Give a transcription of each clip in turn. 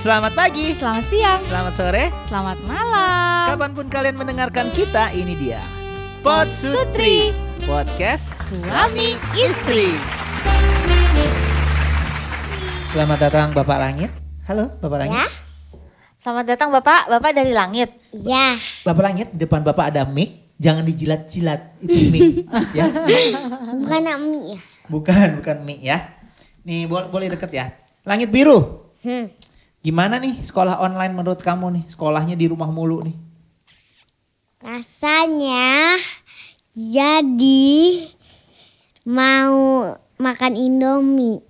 Selamat pagi, Selamat siang, selamat sore, selamat malam. kapan pun kalian mendengarkan kita, ini dia Pot Sutri, podcast suami istri. Selamat datang Bapak Langit. Halo Bapak Langit. Ya, Selamat datang Bapak, Bapak dari langit. ya. Bapak Langit, di depan Bapak ada mic, jangan dijilat-jilat itu mic ya. Bukan Ami ya. Bukan, bukan mic ya. Nih boleh, boleh deket ya. Langit biru. Hmm. Gimana nih sekolah online menurut kamu nih? Sekolahnya di rumah mulu nih. Rasanya jadi mau makan Indomie.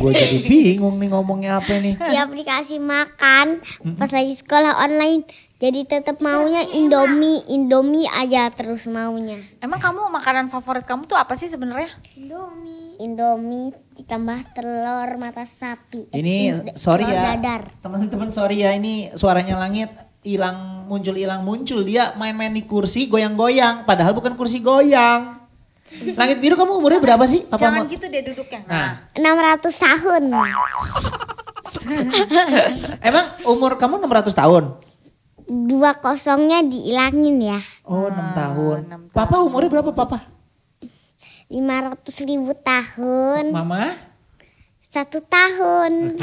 Gue jadi bingung nih ngomongnya apa nih. Di aplikasi makan pas lagi sekolah online jadi tetap maunya Indomie, Indomie aja terus maunya. Emang kamu makanan favorit kamu tuh apa sih sebenarnya? Indomie. Indomie ditambah telur mata sapi. Ini Eh, sorry telur ya, Dadar. teman-teman sorry ya ini suaranya langit hilang muncul hilang muncul dia main-main di kursi goyang-goyang padahal bukan kursi goyang. Langit biru kamu umurnya berapa sih? Apa Jangan mau- gitu deh duduknya. Nah, 600 tahun. emang umur kamu 600 tahun? Dua kosongnya dihilangin ya. Oh, 6 tahun. enam Papa umurnya berapa papa? 500 ribu tahun. Mama? Satu tahun.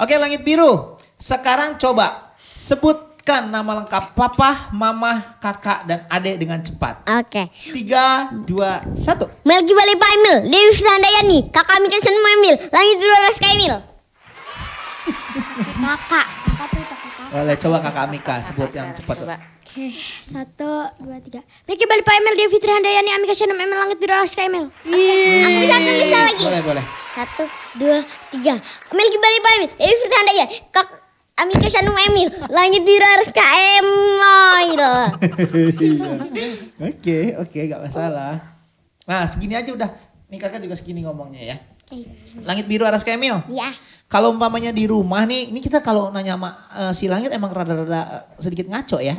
Oke, langit biru. Sekarang coba sebutkan nama lengkap papa, mama, kakak dan adik dengan cepat. Oke. Tiga, dua, satu. Melki Balik Pak Emil, Dewi Sandayani, Kakak Mika Senma Emil, Langit Dua Ras Emil. Kakak. Kakak tuh kakak. Boleh coba kakak Mika sebut yang cepat. Coba. Oke, satu, dua, tiga. Melki Balik Pak Emil, Dewi Handayani, Amika Senma Emil, Langit Dua Ras Emil. Aku bisa tulis lagi. Boleh, boleh. Satu, dua, tiga. Melki Balik Pak Emil, Dewi Handayani, Kak Amika Senma Emil, Langit Dua Ras Emil. Oke, oke, gak masalah. Nah, segini aja udah. Nih kakak juga segini ngomongnya ya. Langit biru aras Emil. Ya. Kalau umpamanya di rumah nih, ini kita kalau nanya sama eh, si Langit emang rada-rada eh, sedikit ngaco ya.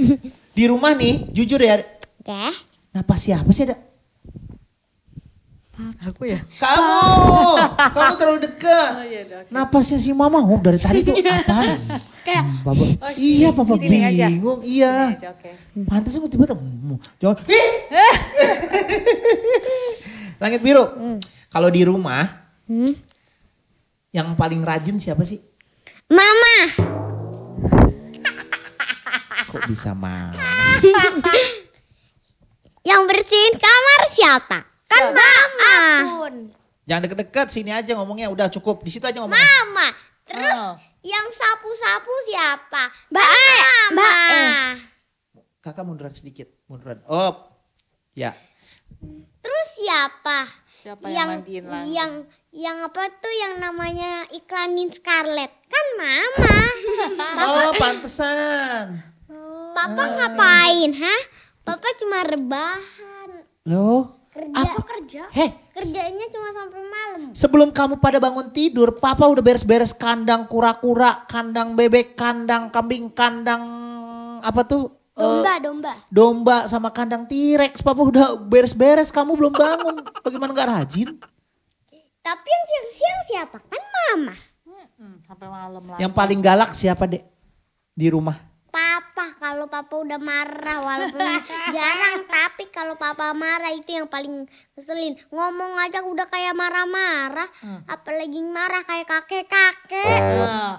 di rumah nih, jujur ya, Oke. Napa siapa sih ada? Aku ya. Kamu, kamu terlalu dekat. Oh, iya, Napasnya si mama, oh dari tadi tuh apaan? Kayak Papa, iya papa di sini aja. bingung, iya. Oke. Pantas aku tiba-tiba, hmm, jangan, ih! Langit biru, kalau di rumah, Hmm. yang paling rajin siapa sih? Mama. Kok bisa mama? Yang bersihin kamar siapa? Kan mama. Jangan deket-deket, sini aja ngomongnya, udah cukup, di situ aja ngomongnya. Mama. Terus Oh. yang sapu-sapu siapa? Mbak E. Mbak E. Kakak munduran sedikit, munduran. Oh, ya. Terus siapa? Siapa yang, mandiin langit? yang yang apa tuh yang namanya iklanin Scarlett? Kan mama. Oh, pantesan. Papa ngapain, hah? Papa cuma rebahan. Loh, Kerja. Apa? kerja? heh, Kerjanya cuma sampai malam. Sebelum kamu pada bangun tidur, papa udah beres-beres kandang kura-kura, kandang bebek, kandang kambing, kandang apa tuh? Eh, Domba, domba. domba sama kandang T-Rex. Papa udah beres-beres, kamu belum bangun. Bagaimana nggak rajin? Tapi yang siang-siang siapa? Kan mama. Sampai malam lah. Yang paling galak siapa, Dek? Di rumah. Papa kalau papa udah marah walaupun jarang tapi kalau papa marah itu yang paling keselin ngomong aja udah kayak marah-marah apalagi marah kayak kakek-kakek Nah,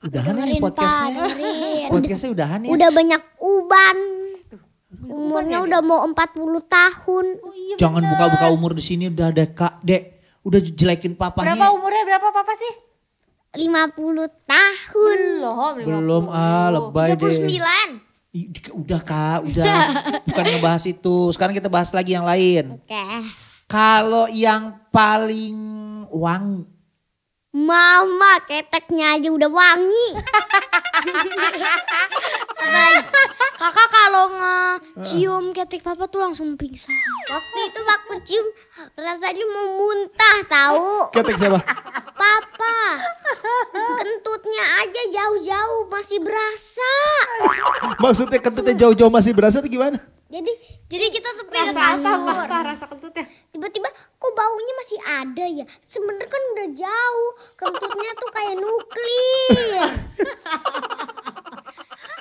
Udahan ya Dengerin, Pak, podcastnya. dengerin. Podcastnya udahan ya. udah banyak uban umurnya udah mau 40 tahun Jangan buka-buka umur di sini udah dek, Kak. Dek, udah jelekin papa berapa nih. umurnya berapa papa sih? 50 tahun Belum. Belum ah, lebay deh. 39 Ih, Udah kak, udah. Bukan ngebahas itu. Sekarang kita bahas lagi yang lain. oke Kalau yang paling wangi. Mama keteknya aja udah wangi Kakak kalau ngecium ketik papa tuh langsung pingsan. waktu itu waktu cium rasanya mau muntah tahu Ketek siapa? papa kentutnya aja jauh-jauh masih berasa Maksudnya kentutnya jauh-jauh masih berasa tuh gimana? Jadi Jadi kita tuh pindah Rasa apa? kasur. Apa rasa kentutnya? tiba-tiba baunya masih ada ya? Sebenarnya kan udah jauh. Kentutnya tuh kayak nuklir.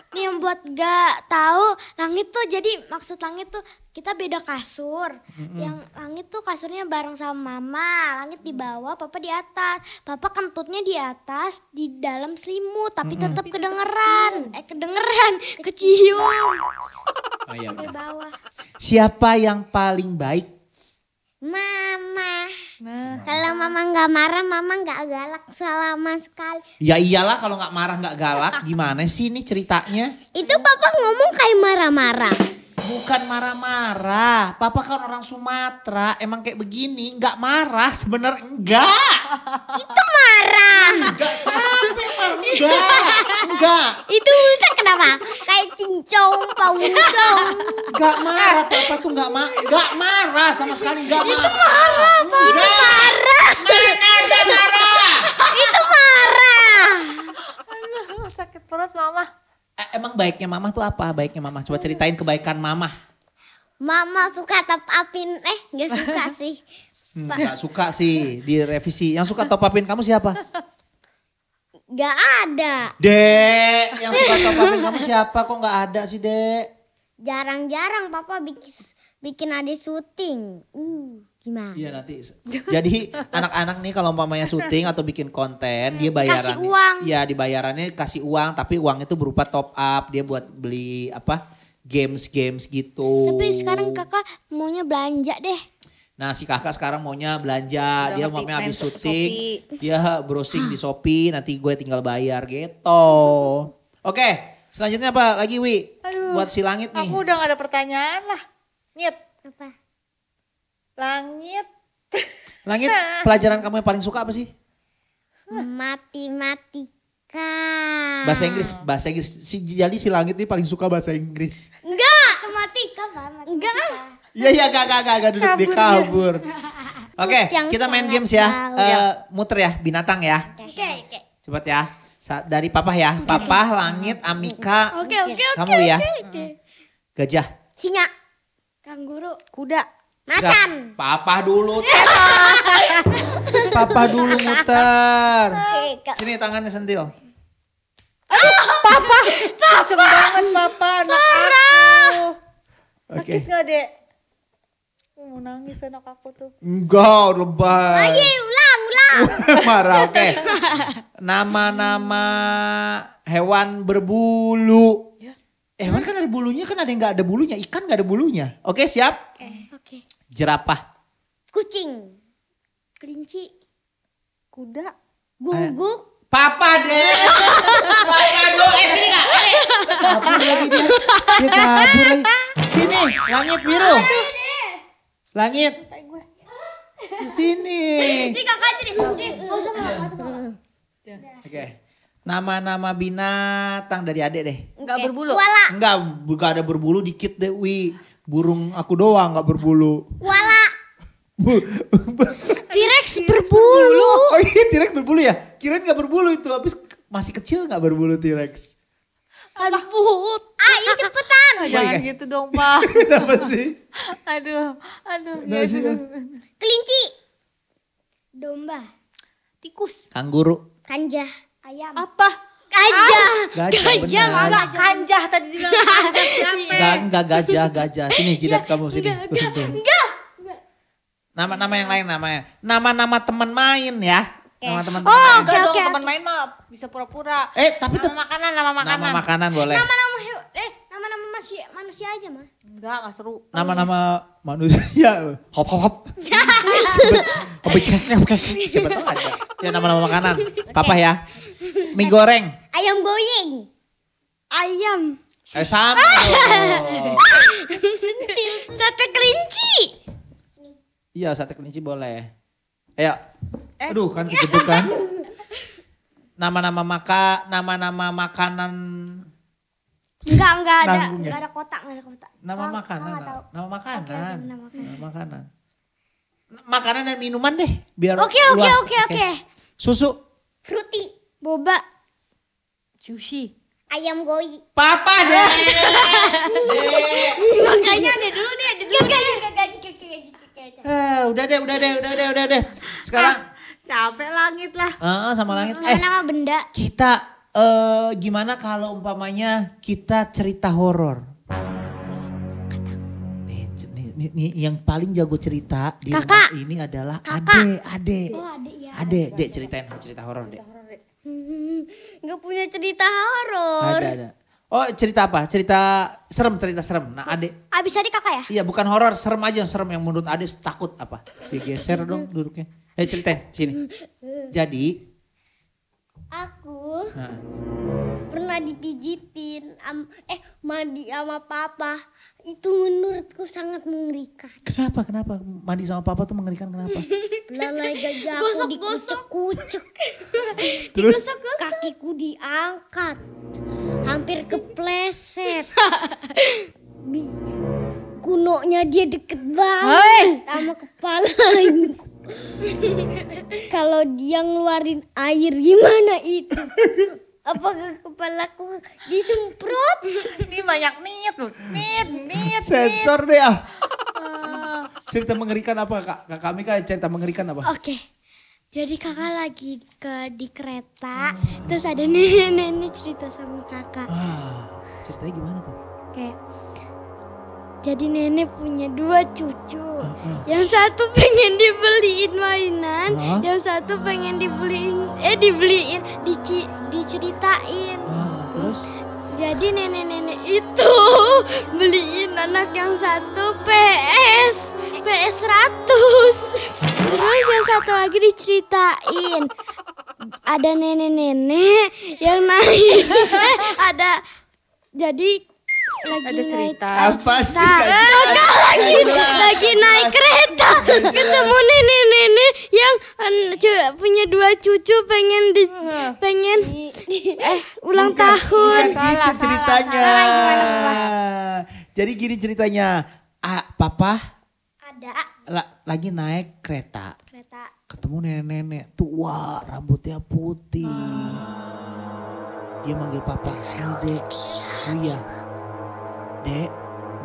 Nih yang buat gak tahu langit tuh jadi maksud langit tuh kita beda kasur. Yang langit tuh kasurnya bareng sama mama, langit di bawah, papa di atas. Papa kentutnya di atas, di dalam selimut, tapi tetap kedengeran. Eh kedengeran, kecium. Oh, iya, Di bawah. Siapa yang paling baik? Mama. Nah, Kalau mama nggak marah, mama nggak galak selama sekali. Ya iyalah kalau nggak marah nggak galak gimana sih ini ceritanya? Itu papa ngomong kayak marah-marah. Bukan marah-marah. Papa kan orang Sumatera, emang kayak begini, nggak marah sebenarnya enggak. Itu marah. Enggak sampai emang enggak. Enggak. Itu kan kenapa? Kayak cincong, pauncong. Enggak marah, papa tuh enggak ma enggak marah sama sekali enggak marah. Itu marah, Itu marah. Mana ada marah? Itu marah. aduh, sakit perut mama. Eh, emang baiknya mama tuh apa? Baiknya mama coba ceritain kebaikan mama. Mama suka tap apin eh nggak suka sih. Hmm, Enggak suka sih direvisi. Yang suka top upin kamu siapa? Gak ada. Dek, yang suka top upin kamu siapa? Kok nggak ada sih, Dek? Jarang-jarang papa bikin bikin adik syuting. Uh, gimana? Iya nanti. Jadi anak-anak nih kalau mamanya syuting atau bikin konten, dia bayaran. Kasih uang. Iya, dibayarannya kasih uang, tapi uang itu berupa top up, dia buat beli apa? games-games gitu. Tapi sekarang kakak maunya belanja deh. Nah si kakak sekarang maunya belanja, Udah dia main habis syuting, Shopee. dia browsing di Shopee, nanti gue tinggal bayar gitu. Oke, selanjutnya apa lagi Wi? Aduh, Buat si langit nih. Aku udah gak ada pertanyaan lah. Nyet, Apa? Langit. Langit, pelajaran kamu yang paling suka apa sih? Matematika. Bahasa Inggris, bahasa Inggris. Si, jadi si langit nih paling suka bahasa Inggris. Enggak. Matematika, Pak. Enggak. Iya iya gak gak gak gak duduk di kabur. Oke, Yang kita main games ya. tahu. Eh, muter ya, binatang ya. Oke, oke. Cepat ya. Sa- Dari papa ya. Papa, langit, Amika, Oke, oke, oke. kamu ya. Gajah. Singa. Kangguru. Kuda. Macan. Papa dulu. Papa dulu muter. Sini tangannya sentil. Kenceng banget papa, anak aku. Oke. Sakit gak dek? Aku mau nangis anak aku tuh. Enggak, lebay. Lagi ulang, ulang. Marah, oke. Nama-nama hewan berbulu. Eh, hewan kan ada bulunya, kan ada yang nggak ada bulunya. Ikan nggak ada bulunya. Oke, siap? Oke. Jerapah. Kucing. Kelinci. Kuda. Guguk. Papa deh. Papa dulu. Eh, sini nggak? Eh, kabur lagi dia. Dia kabur lagi. Sini, langit biru. Langit. Di sini. Ini kakak jadi. Masuk, masuk. Oke. Nama-nama binatang dari adek deh. Enggak berbulu. Enggak, gak ada berbulu dikit deh, Wi. Burung aku doang gak berbulu. Bu- T-Rex berbulu. oh iya T-Rex berbulu ya? Kirain gak berbulu itu, habis masih kecil gak berbulu T-Rex? Aduh. Ayo cepetan. Jangan Baik, ya? gitu dong pak. Kenapa sih? aduh, aduh. Kenapa sih? Kelinci. Domba. Tikus. Kangguru. Kanjah. Ayam. Apa? Gajah. Gajah, benar. Enggak kanjah tadi dibilang kanjah siapa? Enggak, enggak gajah, gajah. Sini jidat kamu sini. Aku sentuh. Nama-nama yang lain namanya. Nama-nama teman main ya. Nama teman-teman Oh. Enggak dong oke. teman main mah bisa pura-pura. Eh, tapi Nama makanan, nama makanan. nama makanan boleh. Nama-nama manusia aja mah. Enggak, enggak seru. Nama-nama manusia. Hop hop hop. Hop kek kek Siapa tahu ada. Ya nama-nama makanan. Papa ya. Mie goreng. Ayam goying. Ayam. Eh sama. Sate kelinci. Iya sate kelinci boleh. Ayo. Eh. Aduh kan kejeduk kan. Nama-nama maka, nama-nama makanan, Enggak, enggak ada. Ya? Enggak ada kotak, enggak ada kotak. nama Kau- makanan, kau nggak tahu. nama makanan, Oke, oke, nama makanan. nama makanan. Makanan dan minuman deh, biar Oke, oke, luas. oke, oke. Susu, Fruity. Boba. Sushi. Ayam goi. Papa deh. Makanya ada dulu nih, ada dulu nih. Eh, udah deh, udah deh, udah deh, udah deh. Sekarang Capek langit lah. eh, sama langit. Eh, Nama-nama benda. kita eh gimana kalau umpamanya kita cerita horor? Nih, nih, yang paling jago cerita di Kakak. rumah ini adalah Kakak. Ade, Ade. Oh, ada ya. Ade, Dek ceritain cerita horor, Dek. Gak punya cerita horor. Ada, ada. Oh, cerita apa? Cerita serem, cerita serem. Nah, Ade. Abis tadi kakak ya? Iya, bukan horor, serem aja, serem yang menurut Ade takut apa? Digeser dong duduknya. Eh, ceritain sini. Jadi, Aku nah, pernah dipijitin, am- eh mandi sama papa. Itu menurutku sangat mengerikan. kenapa? Kenapa mandi sama papa tuh mengerikan kenapa? Belalai gajah aku Gosok-gosok. dikucek-kucek. Terus Kakiku diangkat. Hampir kepleset. Bi- Kunonya dia deket banget sama kepalanya. Kalau dia ngeluarin air gimana itu? Apakah kepalaku disemprot? Ini banyak nit, loh. nit, nit. sensor deh ah. Cerita mengerikan apa kak? Kak kami kak cerita mengerikan apa? Oke. Jadi kakak lagi ke di kereta, terus ada nenek-nenek cerita sama kakak. Ah, ceritanya gimana tuh? Kayak jadi nenek punya dua cucu. Yang satu pengen dibeliin mainan, Hah? yang satu pengen dibeliin eh dibeliin dici, diceritain. Ah, terus? Jadi nenek-nenek itu beliin anak yang satu PS, PS 100. Terus yang satu lagi diceritain. Ada nenek-nenek yang naik. Eh, ada jadi lagi Ada naik cerita. Apa sih Nah, kak? kakak lagi lagi naik kereta ketemu nenek-nenek yang eh, cu- punya dua cucu pengen di pengen eh ulang Bukan tahun. gitu ceritanya. Jadi gini ceritanya. Ah, papa Ada la- lagi naik kereta. kereta. Ketemu nenek-nenek tua, rambutnya putih. Dia manggil papa, sini dek. Oh iya. Dek,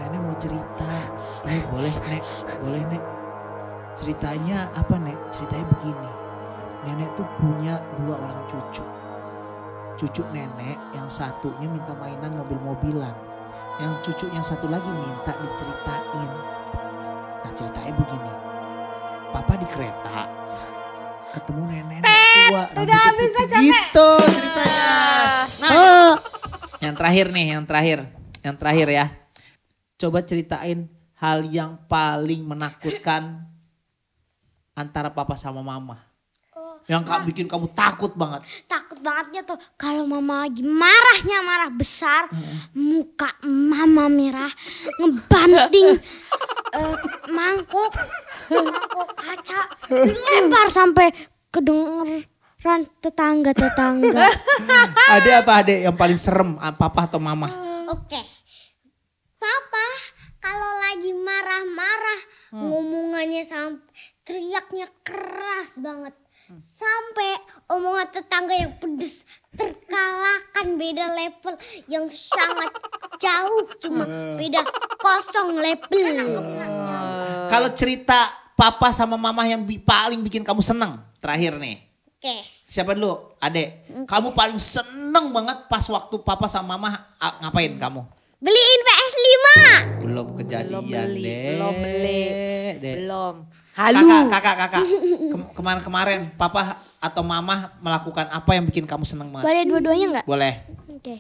nenek mau cerita. Iya boleh nek, boleh nek. Ceritanya apa nek? Ceritanya begini. Nenek tuh punya dua orang cucu. Cucu nenek yang satunya minta mainan mobil-mobilan. Yang cucu yang satu lagi minta diceritain. Nah ceritanya begini. Papa di kereta ketemu nenek tua udah habis aja gitu ceritanya nah yang terakhir nih yang terakhir yang terakhir ya. Coba ceritain hal yang paling menakutkan antara papa sama mama. Yang kak. bikin kamu takut banget. Takut bangetnya tuh kalau mama lagi marahnya marah besar, muka mama merah, ngebanting eh, mangkok, mangkok kaca, dilempar sampai kedengeran tetangga-tetangga. ada apa ada yang paling serem papa atau mama? Oke. Papa kalau lagi marah-marah ngomongannya sampai teriaknya keras banget. Sampai omongan tetangga yang pedes terkalahkan beda level yang sangat jauh cuma beda kosong level. kalau cerita papa sama mama yang bi- paling bikin kamu seneng terakhir nih Oke. Siapa dulu? Ade. Kamu paling seneng banget pas waktu papa sama mama ngapain kamu? Beliin PS5. Belum kejadian Belum beli, deh. belum beli. Dek. Belum. Kakak, Halu. kakak, kakak. Kem- Kemarin-kemarin papa atau mama melakukan apa yang bikin kamu seneng banget? Boleh dua-duanya nggak? Boleh. Oke.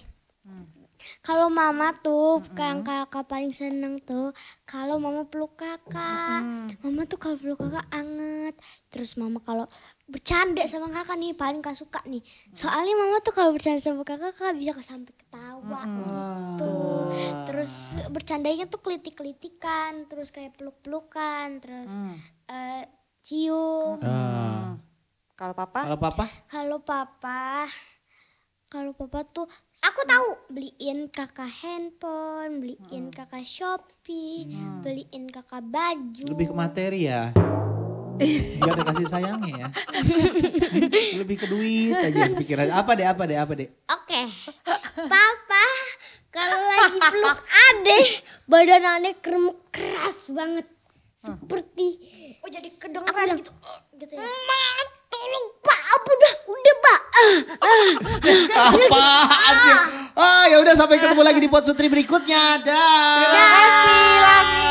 Kalau mama tuh, yang kakak paling seneng tuh, kalau mama peluk kakak. Mama tuh kalau peluk kakak anget. Terus mama kalau bercanda sama kakak nih, paling gak suka nih. Soalnya mama tuh kalau bercanda sama kakak, kakak bisa sampai ketawa gitu. Terus bercandanya tuh kelitik-kelitikan, terus kayak peluk-pelukan, terus eh, cium. Ah. Kalau papa? Kalau papa? Kalau papa, kalau papa tuh aku tahu beliin kakak handphone, beliin kakak shopee, beliin kakak baju. Lebih ke materi ya. Gak ada kasih sayangnya ya. Lebih ke duit aja pikiran. Apa deh, apa deh, apa deh. Oke. Papa kalau lagi peluk adek badan adek krem keras banget. Seperti Oh jadi kedengeran gitu. Gitu ya. Ma, tolong Pak, udah, udah Pak. Ah, Apaan sih? Ah, ya udah sampai ketemu lagi di Pot Sutri berikutnya. Dah. Terima kasih